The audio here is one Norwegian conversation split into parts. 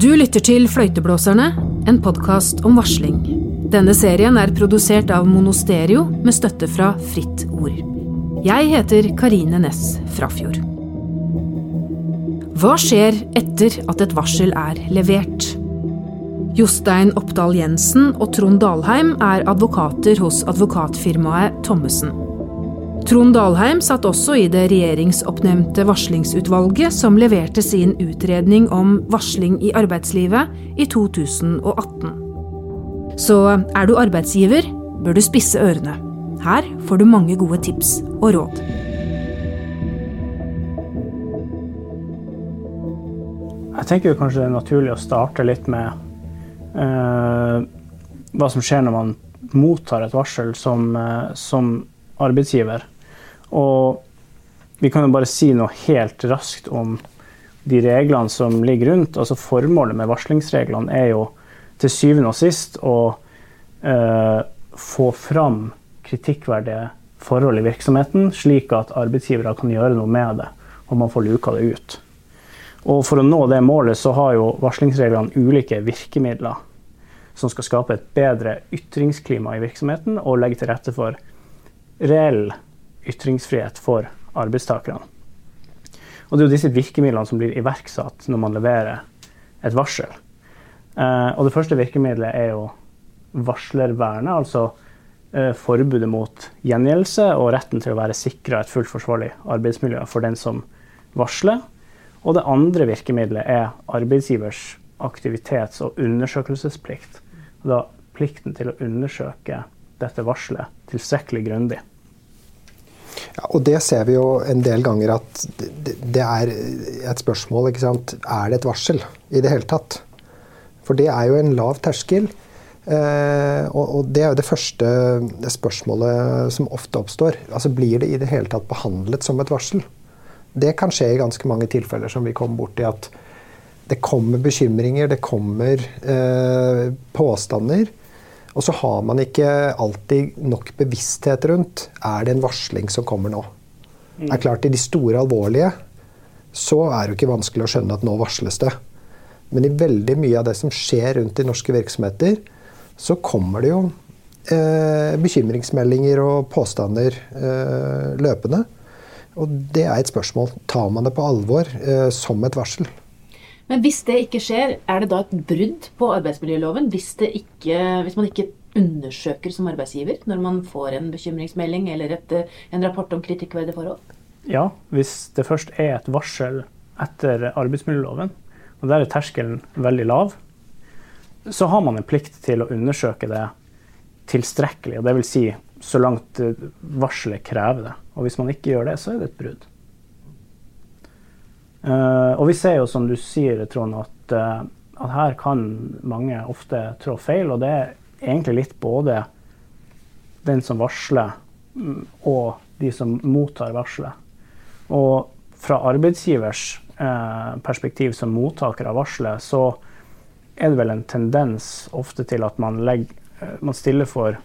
Du lytter til Fløyteblåserne, en podkast om varsling. Denne serien er produsert av Monosterio med støtte fra Fritt Ord. Jeg heter Karine Næss Frafjord. Hva skjer etter at et varsel er levert? Jostein Oppdal Jensen og Trond Dalheim er advokater hos advokatfirmaet Thommessen. Trond Dalheim satt også i det regjeringsoppnevnte varslingsutvalget som leverte sin utredning om varsling i arbeidslivet i 2018. Så er du arbeidsgiver, bør du spisse ørene. Her får du mange gode tips og råd. Jeg tenker kanskje det er naturlig å starte litt med uh, hva som skjer når man mottar et varsel som, uh, som arbeidsgiver. Og vi kan jo bare si noe helt raskt om de reglene som ligger rundt. Altså Formålet med varslingsreglene er jo til syvende og sist å eh, få fram kritikkverdige forhold i virksomheten, slik at arbeidsgivere kan gjøre noe med det, og man får luka det ut. Og For å nå det målet så har jo varslingsreglene ulike virkemidler som skal skape et bedre ytringsklima i virksomheten og legge til rette for reell ytringsfrihet for arbeidstakerne. Og Det er jo disse virkemidlene som blir iverksatt når man leverer et varsel. Eh, og Det første virkemidlet er jo varslervernet, altså eh, forbudet mot gjengjeldelse og retten til å være sikra et fullt forsvarlig arbeidsmiljø for den som varsler. Og det andre virkemidlet er arbeidsgivers aktivitets- og undersøkelsesplikt. Da plikten til å undersøke dette varselet tilstrekkelig grundig. Ja, og det ser vi jo en del ganger at det, er et spørsmål. ikke sant? Er det et varsel i det hele tatt? For det er jo en lav terskel. Eh, og, det er jo det første spørsmålet som ofte oppstår. Altså Blir det i det hele tatt behandlet som et varsel? Det kan skje i ganske mange tilfeller som vi kommer borti. At det kommer bekymringer, det kommer eh, påstander og så har man ikke alltid nok bevissthet rundt er det en varsling som kommer nå. Mm. Det er klart I de store alvorlige så er det jo ikke vanskelig å skjønne at nå varsles det. Men i veldig mye av det som skjer rundt i norske virksomheter, så kommer det jo eh, bekymringsmeldinger og påstander eh, løpende. Og det er et spørsmål. Tar man det på alvor eh, som et varsel? Men hvis det ikke skjer, er det da et brudd på arbeidsmiljøloven? Hvis, ikke, hvis man ikke undersøker som arbeidsgiver når man får en bekymringsmelding eller et, en rapport om kritikkverdige forhold? Ja, hvis det først er et varsel etter arbeidsmiljøloven, og der er terskelen veldig lav, så har man en plikt til å undersøke det tilstrekkelig. og Dvs. Si, så langt varselet krever det. Og hvis man ikke gjør det, så er det et brudd. Uh, og vi ser jo, som du sier, Trond, at, uh, at, her kan mange ofte trå feil. Og det er egentlig litt både den som varsler, mm, og de som mottar varselet. Og fra arbeidsgivers uh, perspektiv som mottaker av varselet, så er det vel en tendens ofte til at man, legger, man stiller for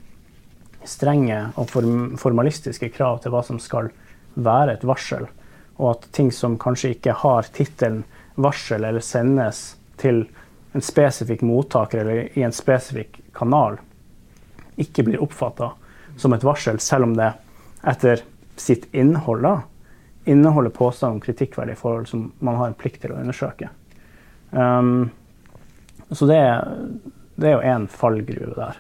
strenge og form formalistiske krav til hva som skal være et varsel og at ting som kanskje ikke har tittelen varsel eller sendes til en spesifikk mottaker eller i en spesifikk kanal, ikke blir oppfatta som et varsel, selv om det etter sitt innhold da, inneholder påstand om kritikkverdige forhold som man har en plikt til å undersøke. Um, så det, det, er jo én fallgruve der.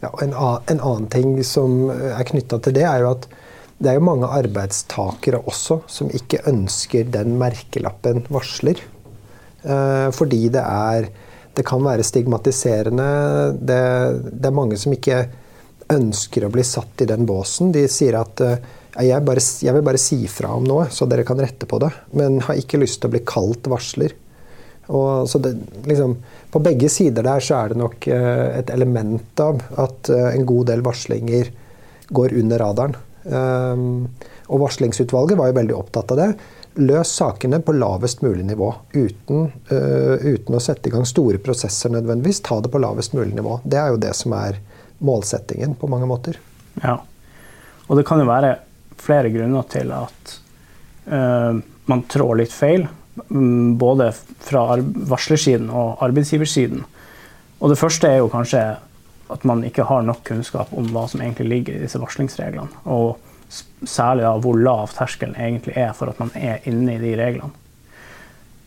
Ja, en, en, annen ting som er knytta til det, er jo at det er jo mange arbeidstakere også som ikke ønsker den merkelappen varsler. Eh, fordi det er Det kan være stigmatiserende. Det, det, er mange som ikke ønsker å bli satt i den båsen. De sier at eh, jeg, bare, jeg vil bare si fra om noe, så dere kan rette på det. Men har ikke lyst til å bli kalt varsler. Og, det, liksom, på begge sider der så er det nok eh, et element av at en god del varslinger går under radaren. Ehm, og varslingsutvalget var jo veldig opptatt av det. Løs sakene på lavest mulig nivå. Uten, uh, uten, å sette i gang store prosesser nødvendigvis. Ta det på lavest mulig nivå. Det er jo det som er målsettingen på mange måter. Ja. Og det kan jo være flere grunner til at uh, man trår litt feil. mm, Både fra varslersiden og arbeidsgiversiden. Og det første er jo kanskje at man ikke har nok kunnskap om hva som egentlig ligger i disse varslingsreglene. Og særlig da hvor lav terskelen egentlig er for at man er inne i de reglene.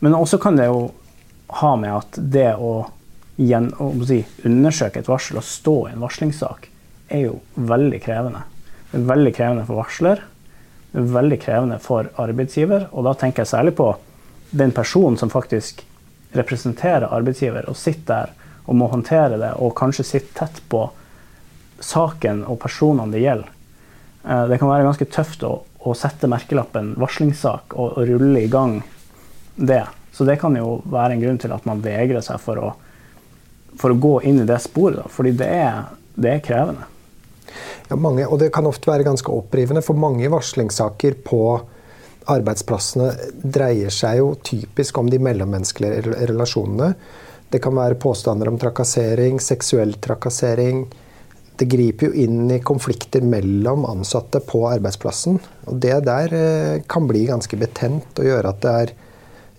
Men også kan det jo ha med at det å, gjen, å si, undersøke et varsel og stå i en varslingssak, er jo veldig krevende. Det er veldig krevende for varsler, det er veldig krevende for arbeidsgiver, og da tenker jeg særlig på den personen som faktisk representerer arbeidsgiver og sitter der og må håndtere det, og kanskje sitte tett på saken og personene det gjelder. Eh, Det kan være ganske tøft å, å sette merkelappen varslingssak og, og rulle i gang det. Så det kan jo være en grunn til at man vegrer seg for å, for å gå inn i det sporet, da, fordi det er, det er krevende. Ja, mange, og det kan ofte være ganske opprivende, for mange varslingssaker på arbeidsplassene dreier seg jo typisk om de mellommenneskelige relasjonene. Det kan være påstander om trakassering, seksuell trakassering. Det griper jo inn i konflikter mellom ansatte på arbeidsplassen. Og det der eh, kan bli ganske betent og gjøre at det er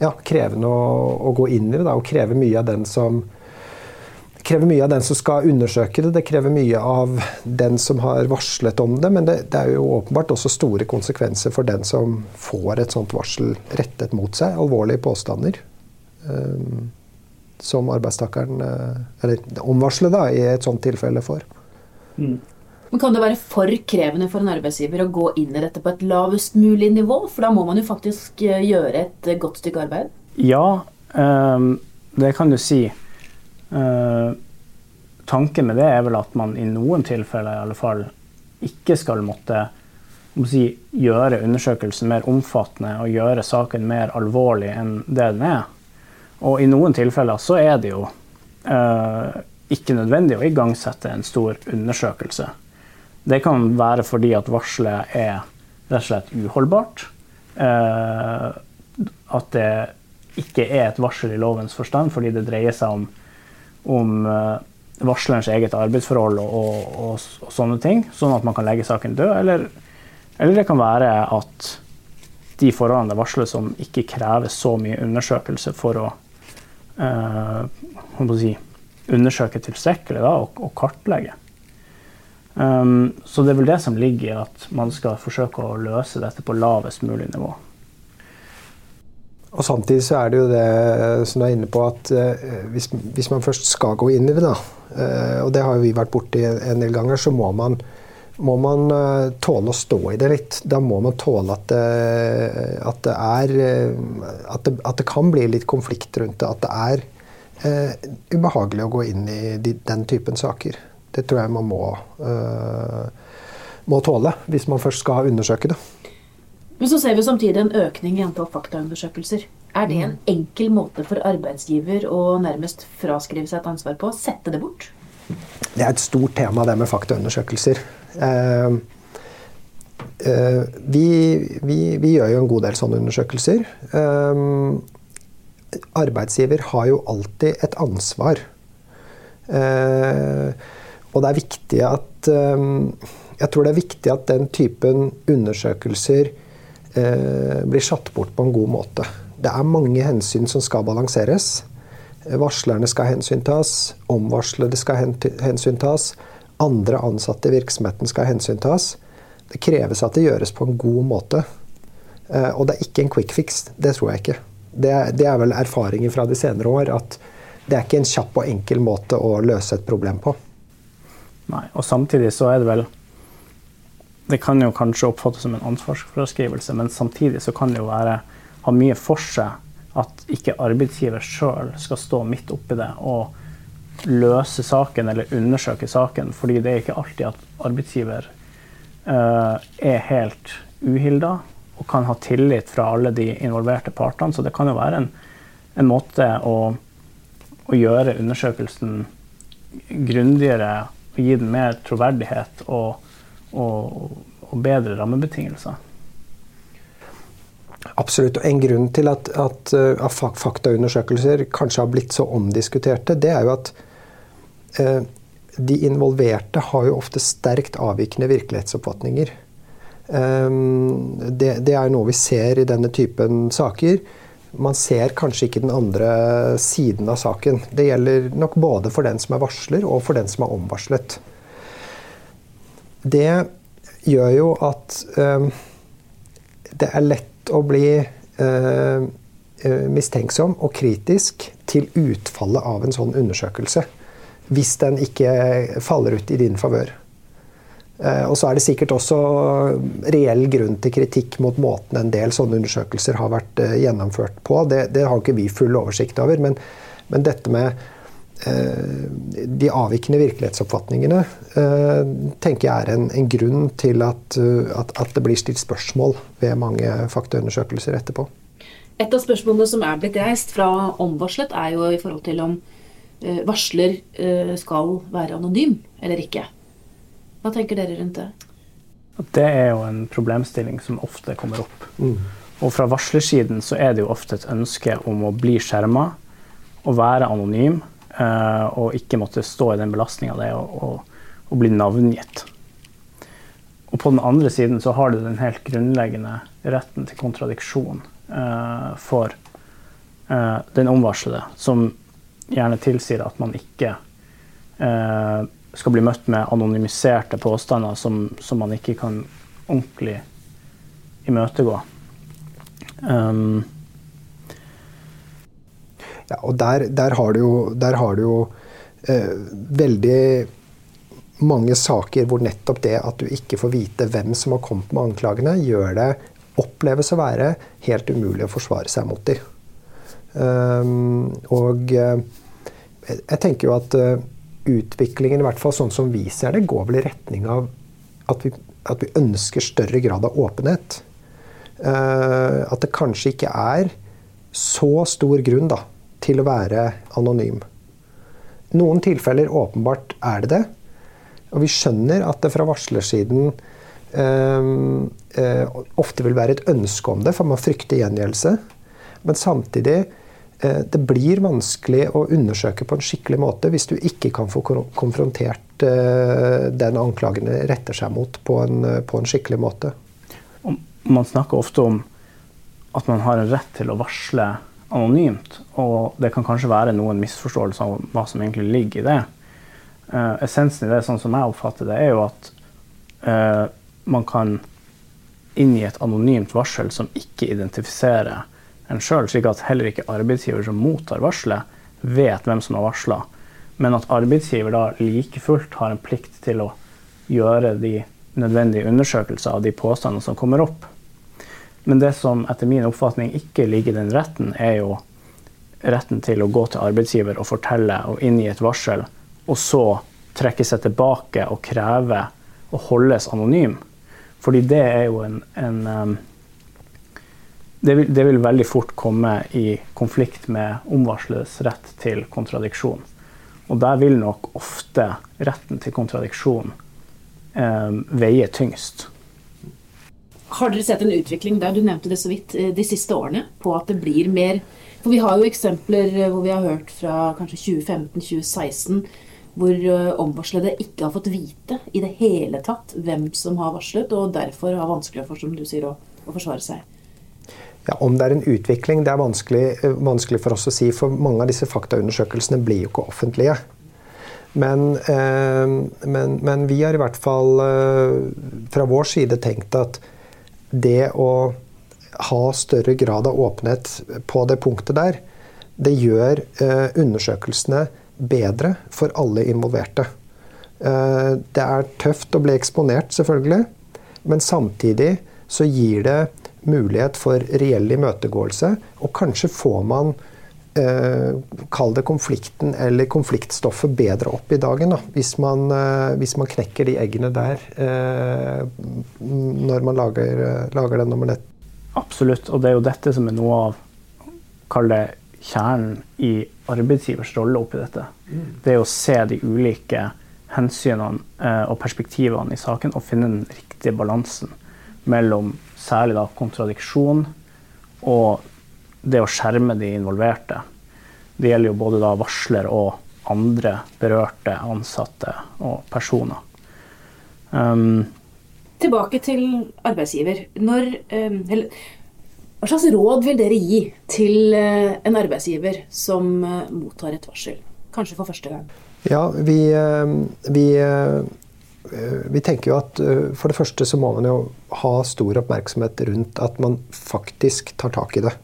ja, krevende å, å gå inn i det. Da, og kreve mye av den som krever mye av den som skal undersøke det, det krever mye av den som har varslet om det, men det, det er jo åpenbart også store konsekvenser for den som får et sånt varsel rettet mot seg. Alvorlige påstander. eh, som arbeidstakeren, eh, eller omvarselet da, i et sånt tilfelle får. Men Kan det være for krevende for en arbeidsgiver å gå inn i dette på et lavest mulig nivå? For da må man jo faktisk eh, gjøre et eh, godt stykke arbeid. Ja, ehm, det kan du si. Eh, tanken med det er vel at man i noen tilfeller i alle fall ikke skal måtte må si, gjøre undersøkelsen mer omfattende og gjøre saken mer alvorlig enn det den er. Og i noen tilfeller så er det jo eh, ikke nødvendig å igangsette en stor undersøkelse. Det kan være fordi at varselet er rett og slett uholdbart. Eh, at det ikke er et varsel i lovens forstand, fordi det dreier seg om, om eh, varslerens eget arbeidsforhold og, og, og, og sånne ting, sånn at man kan legge saken død. Eller, eller det kan være at de forholdene det varsles om, ikke krever så mye undersøkelse for å, eh, hva må jeg si, undersøke tilstrekkelig da, og, og kartlegge. Um, så det er vel det som ligger i at man skal forsøke å løse dette på lavest mulig nivå. Og Samtidig så er det jo det som du er inne på, at eh, hvis, hvis man først skal gå inn i det, da, eh, og det har jo vi vært borti en del ganger, så må man, må man eh, tåle å stå i det litt. Da må man tåle at det, at det er eh, at det, at det kan bli litt konflikt rundt det. At det er eh, ubehagelig å gå inn i de, den typen saker. Det tror jeg man må, eh, må tåle hvis man først skal undersøke det. Men så ser vi samtidig en økning i antall faktaundersøkelser. Er det en enkel måte for arbeidsgiver å nærmest fraskrive seg et ansvar på? Sette det bort? Det er et stort tema, det med faktaundersøkelser. Eh, eh, vi, vi, vi, gjør jo en god del sånne undersøkelser. Eh, arbeidsgiver har jo alltid et ansvar. Og det er viktig at Jeg tror det er viktig at den typen undersøkelser blir satt bort på en god måte. Det er mange hensyn som skal balanseres. Varslerne skal hensyntas, omvarslede skal hensyntas, andre ansatte i virksomheten skal hensyntas. Det kreves at det gjøres på en god måte. Og det er ikke en quick fix. Det tror jeg ikke. Det det er vel erfaringen fra de senere år at det er ikke en kjapp og enkel måte å løse et problem på. Nei, og samtidig så er det vel Det kan jo kanskje oppfattes som en ansvarsfraskrivelse, men samtidig så kan det jo være, ha mye for seg at ikke arbeidsgiver sjøl skal stå midt oppi det og løse saken eller undersøke saken, fordi det er ikke alltid at arbeidsgiver uh, er helt uhilda og kan ha tillit fra alle de involverte partene. Så det kan jo være en, en måte å, å, gjøre undersøkelsen grundigere og gi den mer troverdighet og, og, og bedre rammebetingelser. Absolutt. Og en grunn til at, at, uh, at faktaundersøkelser kanskje har blitt så omdiskuterte, det er jo at de involverte har jo ofte sterkt avvikende virkelighetsoppfatninger. Um, det, det, er noe vi ser i denne typen saker. Man ser kanskje ikke den andre siden av saken. Det gjelder nok både for den som er varsler, og for den som er omvarslet. Det gjør jo at um, det er lett å bli mistenksom og kritisk til utfallet av en sånn undersøkelse. Hvis den ikke faller ut i din favør. Eh, og så er det sikkert også reell grunn til kritikk mot måten en del sånne undersøkelser har vært eh, gjennomført på. Det, det har ikke vi full oversikt over. Men, men dette med eh, de avvikende virkelighetsoppfatningene eh, tenker jeg er en, en grunn til at, at, at, det blir stilt spørsmål ved mange faktaundersøkelser etterpå. Et av spørsmålene som er blitt reist fra omvarslet, er jo i forhold til om eh, varsler eh, skal være anonym eller ikke. Hva tenker dere rundt det? Det er jo en problemstilling som ofte kommer opp. Mm. Og fra varslersiden så er det jo ofte et ønske om å bli skjerma og være anonym. Uh, og ikke måtte stå i den belastninga det er å, bli navngitt. Og på den andre siden så har du den helt grunnleggende retten til kontradiksjon uh, for uh, den omvarslede, som gjerne tilsier at man ikke skal bli møtt med anonymiserte påstander som, som man ikke kan ordentlig imøtegå. Um, ja, og der, der, har du jo, har du jo eh, veldig mange saker hvor nettopp det at du ikke får vite hvem som har kommet med anklagene, gjør det oppleves å være helt umulig å forsvare seg mot dem. Um, og eh, jeg tenker jo at uh, utviklingen, i hvert fall sånn som vi ser det, går vel i retning av at vi, at vi ønsker større grad av åpenhet. Uh, at det kanskje ikke er så stor grunn da, til å være anonym. Noen tilfeller åpenbart er det det. Og vi skjønner at det fra varslersiden uh, ofte vil være et ønske om det, for man frykter gjengjeldelse. Men samtidig Eh, det blir vanskelig å undersøke på en skikkelig måte hvis du ikke kan få konfrontert eh, den anklagen retter seg mot, på en, eh, på en skikkelig måte. Man snakker ofte om at man har en rett til å varsle anonymt. Og det kan kanskje være noen misforståelser om hva som egentlig ligger i det. essensen i det, sånn som jeg oppfatter det, er jo at man kan inngi et anonymt varsel som ikke identifiserer en sjøl, slik at heller ikke arbeidsgiver som mottar varselet, vet hvem som har varsla. Men at arbeidsgiver da like fullt har en plikt til å gjøre de nødvendige undersøkelser av de påstandene som kommer opp. Men det som etter min oppfatning ikke ligger i den retten, er jo retten til å gå til arbeidsgiver og fortelle og inngi et varsel, og så trekke seg tilbake og kreve å holdes anonym. Fordi det er jo en, en det vil, det vil, veldig fort komme i konflikt med omvarsledes rett til kontradiksjon. Og der vil nok ofte retten til kontradiksjon eh, veie tyngst. Har dere sett en utvikling der, du nevnte det så vidt, eh, de siste årene, på at det blir mer For vi har jo eksempler eh, hvor vi har hørt fra kanskje 2015-2016 hvor eh, omvarslede ikke har fått vite i det hele tatt hvem som har varslet, og derfor har vanskelig for, som du sier, å, å forsvare seg. Ja, Om det er en utvikling, det er vanskelig, eh, vanskelig, for oss å si. For mange av disse faktaundersøkelsene blir jo ikke offentlige. Men, eh, men, men, vi har i hvert fall eh, fra vår side tenkt at det å ha større grad av åpenhet på det punktet der, det gjør undersøkelsene bedre for alle involverte. Det er tøft å bli eksponert, selvfølgelig. Men samtidig så gir det mulighet for reell imøtegåelse. Og kanskje får man eh, Kall det konflikten eller konfliktstoffet bedre opp i dagen. Da, hvis, man, eh, hvis, man, knekker de eggene der eh, når man lager, eh, lager den nummer nett. Absolutt. Og det er jo dette som er noe av Kall det kjernen i arbeidsgivers rolle oppi dette. Mm. Det er å se de ulike hensynene eh, og perspektivene i saken og finne den riktige balansen mellom særlig da kontradiksjon og det å skjerme de involverte. Det gjelder jo både da varsler og andre berørte ansatte og personer. Um, Tilbake til arbeidsgiver. Når, eh, eller, hva slags råd vil dere gi til eh, en arbeidsgiver som eh, mottar et varsel? Kanskje for første gang. Ja, vi, vi, vi tenker jo at for det første så må man jo ha stor oppmerksomhet rundt at man faktisk tar tak i det.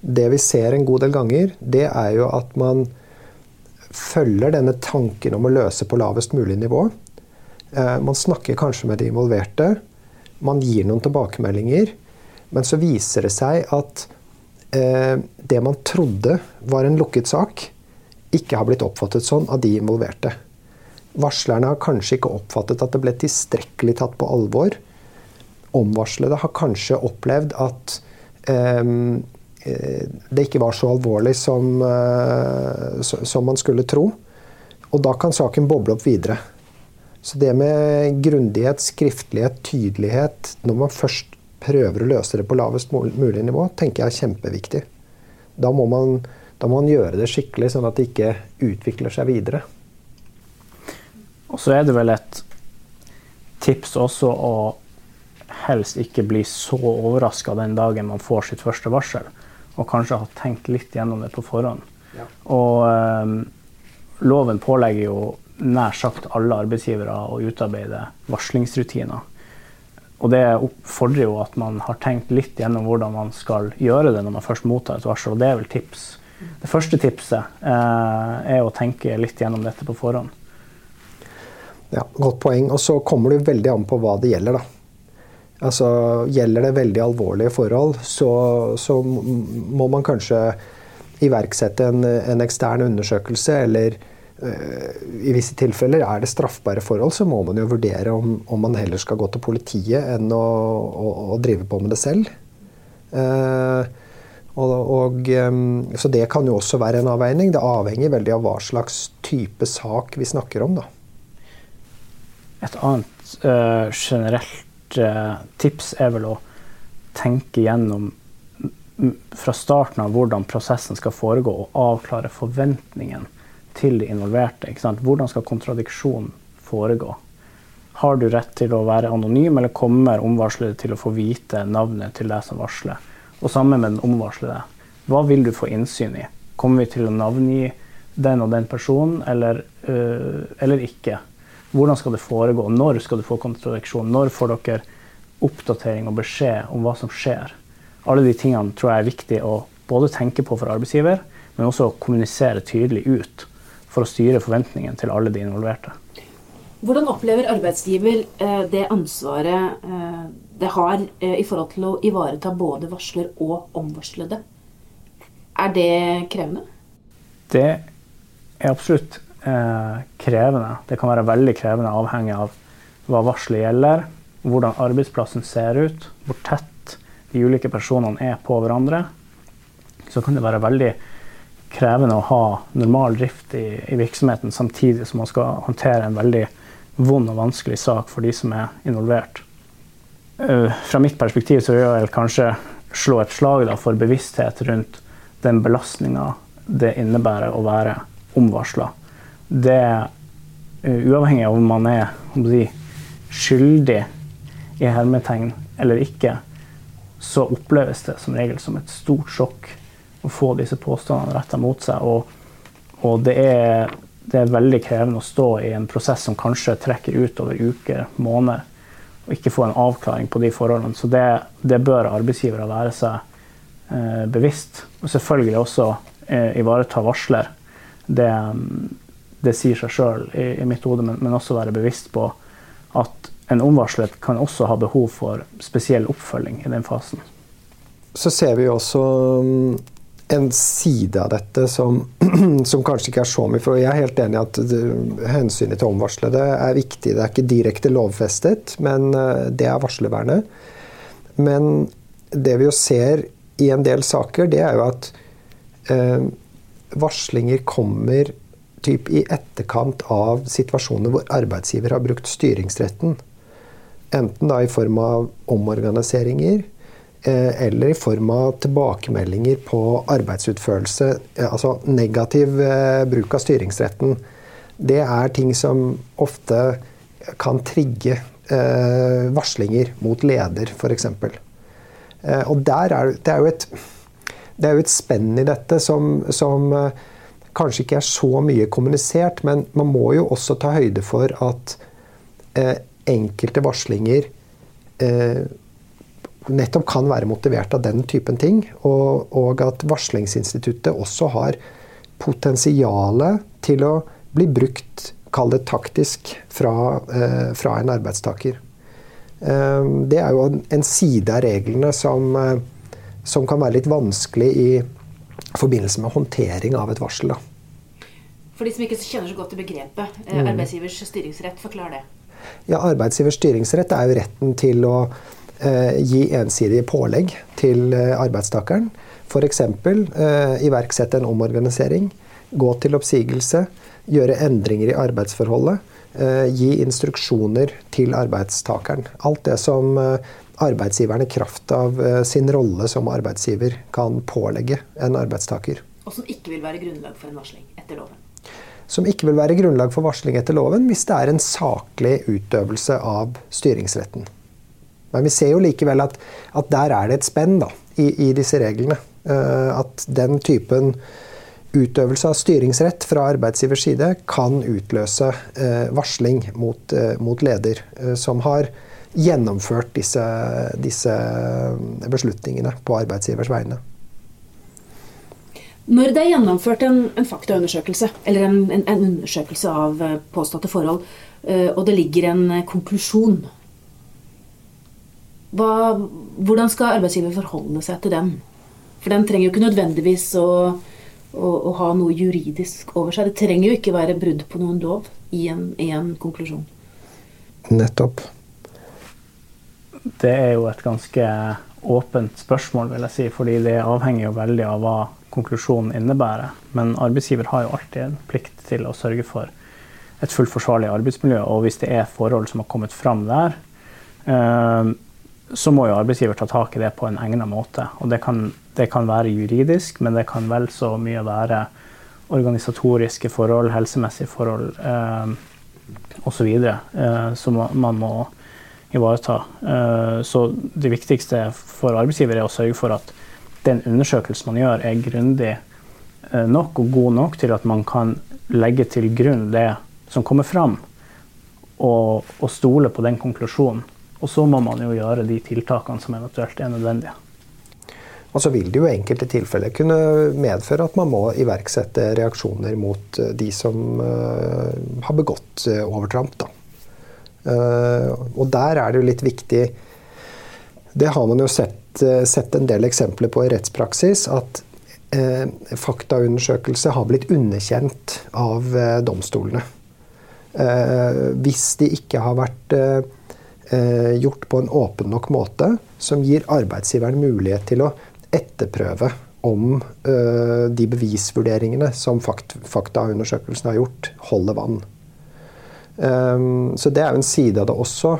Det vi ser en god del ganger, det er jo at man følger denne tanken om å løse på lavest mulig nivå. Man snakker kanskje med de involverte. Man gir noen tilbakemeldinger. Men så viser det seg at eh, det man trodde var en lukket sak, ikke har blitt oppfattet sånn av de involverte. Varslerne har kanskje ikke oppfattet at det ble tilstrekkelig tatt på alvor. Omvarslede har kanskje opplevd at eh det ikke var så alvorlig som, uh, som man skulle tro. Og da kan saken boble opp videre. Så det med grundighet, skriftlighet, tydelighet Når man først prøver å løse det på lavest mulig nivå, tenker jeg er kjempeviktig. Da må, man, da må man gjøre det skikkelig, sånn at det ikke utvikler seg videre. Og så er det vel et tips også å helst ikke bli så overraska den dagen man får sitt første varsel, og kanskje ha tenkt litt gjennom det på forhånd. Ja. Og um, loven pålegger jo nær sagt alle arbeidsgivere å utarbeide varslingsrutiner. Og det fordrer jo at man har tenkt litt gjennom hvordan man skal gjøre det når man først mottar et varsel, og det er vel tips. Det første tipset eh, er å tenke litt gjennom dette på forhånd. Ja, Godt poeng. Og så kommer det veldig an på hva det gjelder, da. Altså, Gjelder det veldig alvorlige forhold, så, så må man kanskje iverksette en, en ekstern undersøkelse eller i visse tilfeller er det straffbare forhold, så må man jo vurdere om, om man heller skal gå til politiet enn å, å, å drive på med det selv. Uh, og, og, så det kan jo også være en avveining. Det avhenger veldig av hva slags type sak vi snakker om. Da. Et annet uh, generelt uh, tips er vel å tenke gjennom fra starten av hvordan prosessen skal foregå, og avklare forventningen til de involverte. Hvordan skal kontradiksjon foregå? Har du rett til å være anonym, eller kommer omvarslede til å få vite navnet til deg som varsler? Og sammen med den omvarslede, hva vil du få innsyn i? Kommer vi til å navngi den og den personen, eller, øh, eller ikke? Hvordan skal det foregå? Når skal du få kontradiksjon? Når får dere oppdatering og beskjed om hva som skjer? Alle de tingene tror jeg er viktig å både tenke på for arbeidsgiver, men også kommunisere tydelig ut for å styre forventningene til alle de involverte. Hvordan opplever arbeidsgiver eh, det ansvaret eh, det har eh, i forhold til å ivareta både varsler og omvarslede? Er det krevende? Det er absolutt krevende. Det kan være veldig krevende avhengig av hva varselet gjelder, hvordan arbeidsplassen ser ut, hvor tett de ulike personene er på hverandre. Så kan det være veldig krevende å ha normal drift i, i, virksomheten samtidig som man skal håndtere en veldig vond og vanskelig sak for de som er involvert. Uh, fra mitt perspektiv så vil jeg kanskje slå et slag da, for bevissthet rundt den belastninga det innebærer å være omvarsla. Det uh, uavhengig av om man er om si, skyldig i hermetegn eller ikke, så oppleves det som regel som et stort sjokk å få disse påstandene retta mot seg. Og, og det, er, det, er, veldig krevende å stå i en prosess som kanskje trekker ut over uker, måneder, og ikke få en avklaring på de forholdene. Så det, det bør arbeidsgivere være seg eh, bevisst. Og selvfølgelig også eh, ivareta varsler. Det, det, sier seg sjøl i, i, mitt hode, men, men også være bevisst på at en omvarslet kan også ha behov for spesiell oppfølging i den fasen. Så ser vi også en side av dette som, som, kanskje ikke er så mye. For jeg er helt enig i at det, hensynet til omvarslede er viktig. Det er ikke direkte lovfestet, men eh, det er varslervernet. Men det vi jo ser i en del saker, det er jo at eh, varslinger kommer typ i etterkant av situasjoner hvor arbeidsgiver har brukt styringsretten. Enten da i form av omorganiseringer Eh, eller i form av tilbakemeldinger på arbeidsutførelse. Eh, altså negativ eh, bruk av styringsretten. Det er ting som ofte kan trigge varslinger mot leder, f.eks. Og der er, det, er jo et, det et spenn i dette som, som kanskje ikke er så mye kommunisert, men man må jo også ta høyde for at eh, enkelte varslinger eh, nettopp kan være motivert av den typen ting. Og, og at varslingsinstituttet også har potensialet til å bli brukt, kall det taktisk, fra, eh, fra en arbeidstaker. Eh, det er jo en, en, side av reglene som, eh, som, kan være litt vanskelig i forbindelse med håndtering av et varsel. Da. For de som ikke kjenner så godt til begrepet, eh, mm. arbeidsgivers styringsrett, forklar det. Ja, Arbeidsgivers styringsrett er jo retten til å eh, gi ensidige pålegg til eh, arbeidstakeren. F.eks. Eh, iverksette en omorganisering, gå til oppsigelse, gjøre endringer i arbeidsforholdet, eh, gi instruksjoner til arbeidstakeren. Alt det som eh, arbeidsgiveren i kraft av eh, sin rolle som arbeidsgiver kan pålegge en arbeidstaker. Og som ikke vil være grunnlag for en varsling etter loven? som ikke vil være grunnlag for varsling etter loven hvis det er en saklig utøvelse av styringsretten. Men vi ser jo likevel at, at der er det et spenn da, i, i, disse reglene. Uh, at den typen utøvelse av styringsrett fra arbeidsgivers side kan utløse uh, varsling mot, mot leder som har gjennomført disse, disse beslutningene på arbeidsgivers vegne. Når det er gjennomført en, en faktaundersøkelse, eller en, en, en, undersøkelse av eh, påståtte forhold, eh, og det ligger en eh, konklusjon hva, Hvordan skal arbeidsgiver forholde seg til den? For den trenger jo ikke nødvendigvis å, å, å, ha noe juridisk over seg. Det trenger jo ikke være brudd på noen lov i en, i en konklusjon. Nettopp. Det er jo et ganske åpent spørsmål, vil jeg si, fordi det avhenger jo veldig av hva konklusjonen innebærer. Men arbeidsgiver har jo alltid en plikt til å sørge for et fullt forsvarlig arbeidsmiljø. Og hvis det er forhold som har kommet fram der, eh, så må jo arbeidsgiver ta tak i det på en egnet måte. Og det kan, det kan være juridisk, men det kan vel så mye være organisatoriske forhold, helsemessige forhold eh, osv. Eh, som man må ivareta. Eh, så det viktigste for arbeidsgiver er å sørge for at den undersøkelsen man gjør, er grundig eh, nok og god nok til at man kan legge til grunn det som kommer fram, og, og stole på den konklusjonen. Og så må man jo gjøre de tiltakene som eventuelt er nødvendige. Og så vil det jo i enkelte tilfeller kunne medføre at man må iverksette reaksjoner mot eh, de som uh, har begått overtramp. Da. Uh, og der er det jo litt viktig Det har man jo sett Eh, sett en del eksempler på i rettspraksis at eh, faktaundersøkelse har blitt underkjent av eh, domstolene. Eh, hvis de ikke har vært eh, eh, gjort på en åpen nok måte som gir arbeidsgiveren mulighet til å etterprøve om de bevisvurderingene som fakt faktaundersøkelsen har gjort, holder vann. Så det er jo en side av det også.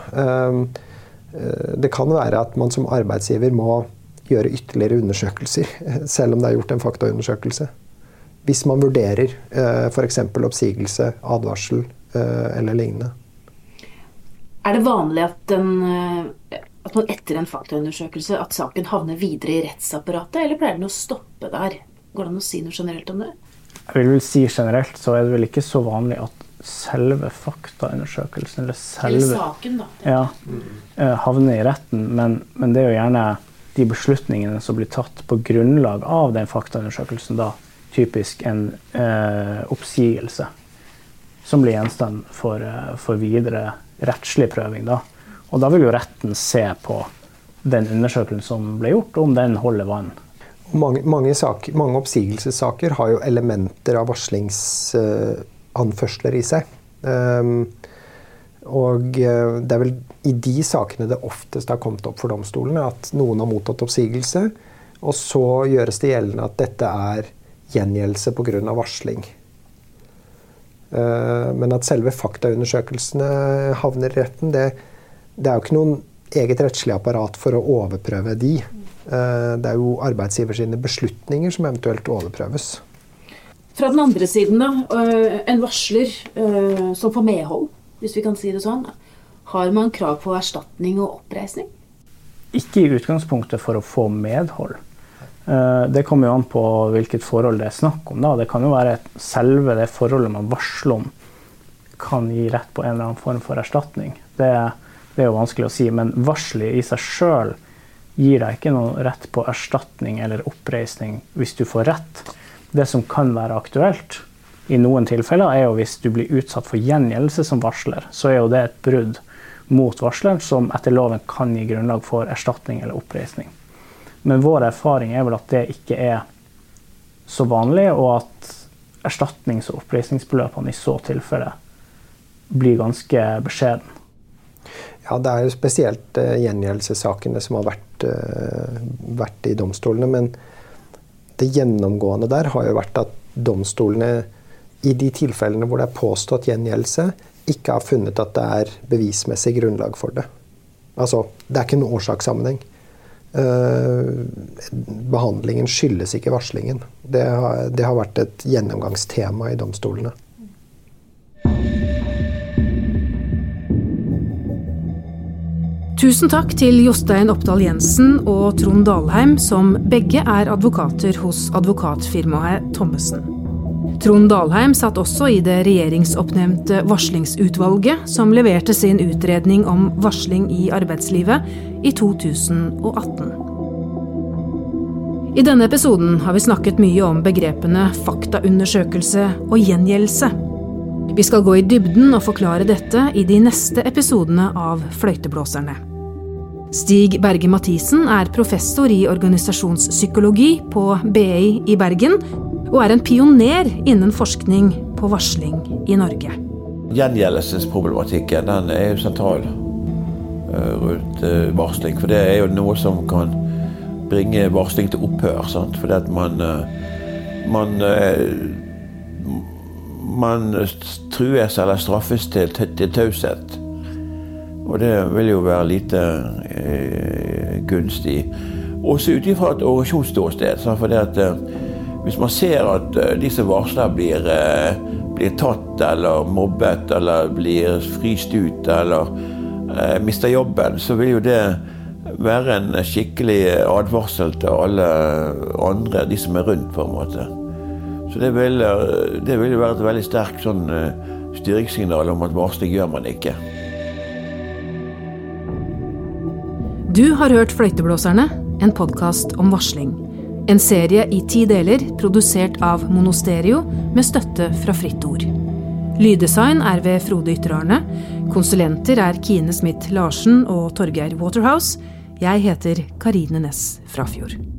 Eh, det kan være at man som arbeidsgiver må gjøre ytterligere undersøkelser, selv om det er gjort en faktaundersøkelse. Hvis man vurderer eh, f.eks. oppsigelse, advarsel eh, eller lignende. Er det vanlig at, den, at man etter en faktaundersøkelse at saken havner videre i rettsapparatet, eller pleier den å stoppe der? Går det an å si noe generelt om det? Jeg vil si generelt så er det vel ikke så vanlig at selve faktaundersøkelsen, eller selve eller saken, da. Ja, eh, havner i retten. Men, men, det er jo gjerne de beslutningene som blir tatt på grunnlag av den faktaundersøkelsen, da typisk en eh, oppsigelse, som blir gjenstand for, eh, for, videre rettslig prøving. Da. Og da vil jo retten se på den undersøkelsen som ble gjort, om den holder vann. Mange, mange, saker, mange oppsigelsessaker har jo elementer av varslings... Eh, anførsler i seg. Um, og eh, det er vel i de sakene det oftest har kommet opp for domstolene at noen har mottatt oppsigelse, og så gjøres det gjeldende at dette er gjengjeldelse pga. varsling. Uh, men at selve faktaundersøkelsene havner i retten, det, det, er jo ikke noen eget rettslig apparat for å overprøve de. Uh, det er jo arbeidsgiver sine beslutninger som eventuelt overprøves. Fra den andre siden, da. Øh, en varsler øh, som får medhold, hvis vi kan si det sånn. har man krav på erstatning og oppreisning? Ikke i utgangspunktet for å få medhold. Eh, det kommer jo an på hvilket forhold det er snakk om. Da. Det kan jo være selve det forholdet man varsler om kan gi rett på en eller annen form for erstatning. Det, det er jo vanskelig å si, men varselet i seg sjøl gir deg ikke noe rett på erstatning eller oppreisning hvis du får rett. Det som kan være aktuelt i noen tilfeller, er jo hvis du blir utsatt for gjengjeldelse som varsler. Så er jo det et brudd mot varsleren som etter loven kan gi grunnlag for erstatning eller oppreisning. Men vår erfaring er vel at det ikke er så vanlig, og at erstatnings- og oppreisningsbeløpene i så tilfelle blir ganske beskjeden. Ja, Det er jo spesielt uh, gjengjeldelsessakene som har vært, uh, vært, i domstolene. Men det gjennomgående der har jo vært at domstolene i de tilfellene hvor det er påstått gjengjeldelse, ikke har funnet at det er bevismessig grunnlag for det. Altså, det er ikke noen årsakssammenheng. Uh, behandlingen skyldes ikke varslingen. Det har, det har vært et gjennomgangstema i domstolene. Tusen takk til Jostein Oppdal Jensen og Trond Dalheim, som begge er advokater hos advokatfirmaet Thommessen. Trond Dalheim satt også i det regjeringsoppnevnte varslingsutvalget, som leverte sin utredning om varsling i arbeidslivet i 2018. I denne episoden har vi snakket mye om begrepene faktaundersøkelse og gjengjeldelse. Vi skal gå i dybden og forklare dette i de neste episodene av Fløyteblåserne. Stig Berge Mathisen er professor i organisasjonspsykologi på BI i Bergen, og er en pioner innen forskning på varsling i Norge. Gjengjeldelsesproblematikken den er jo sentral eh, rundt eh, varsling. For det er jo noe som kan bringe varsling til opphør. Sant? Fordi at man, eh, man man trues eller straffes til, til taushet. Og det vil jo være lite eh, gunstig. Også ut ifra et organisasjonsståsted. For det at, eh, hvis man ser at eh, de som varsler, blir, eh, blir, tatt eller mobbet eller blir fryst ut eller eh, mister jobben, så vil jo det være en skikkelig advarsel til alle andre, de som er rundt, på en måte. Så det vil, det vil være et veldig sterkt sånn, eh, styringssignal om at varsling gjør man ikke. Du har hørt Fløyteblåserne, en podkast om varsling. En serie i ti deler, produsert av Monosterio med støtte fra Fritt Ord. Lyddesign er ved Frode Ytterarne. Konsulenter er Kine Smith Larsen og Torgeir Waterhouse. Jeg heter Karine Næss Frafjord.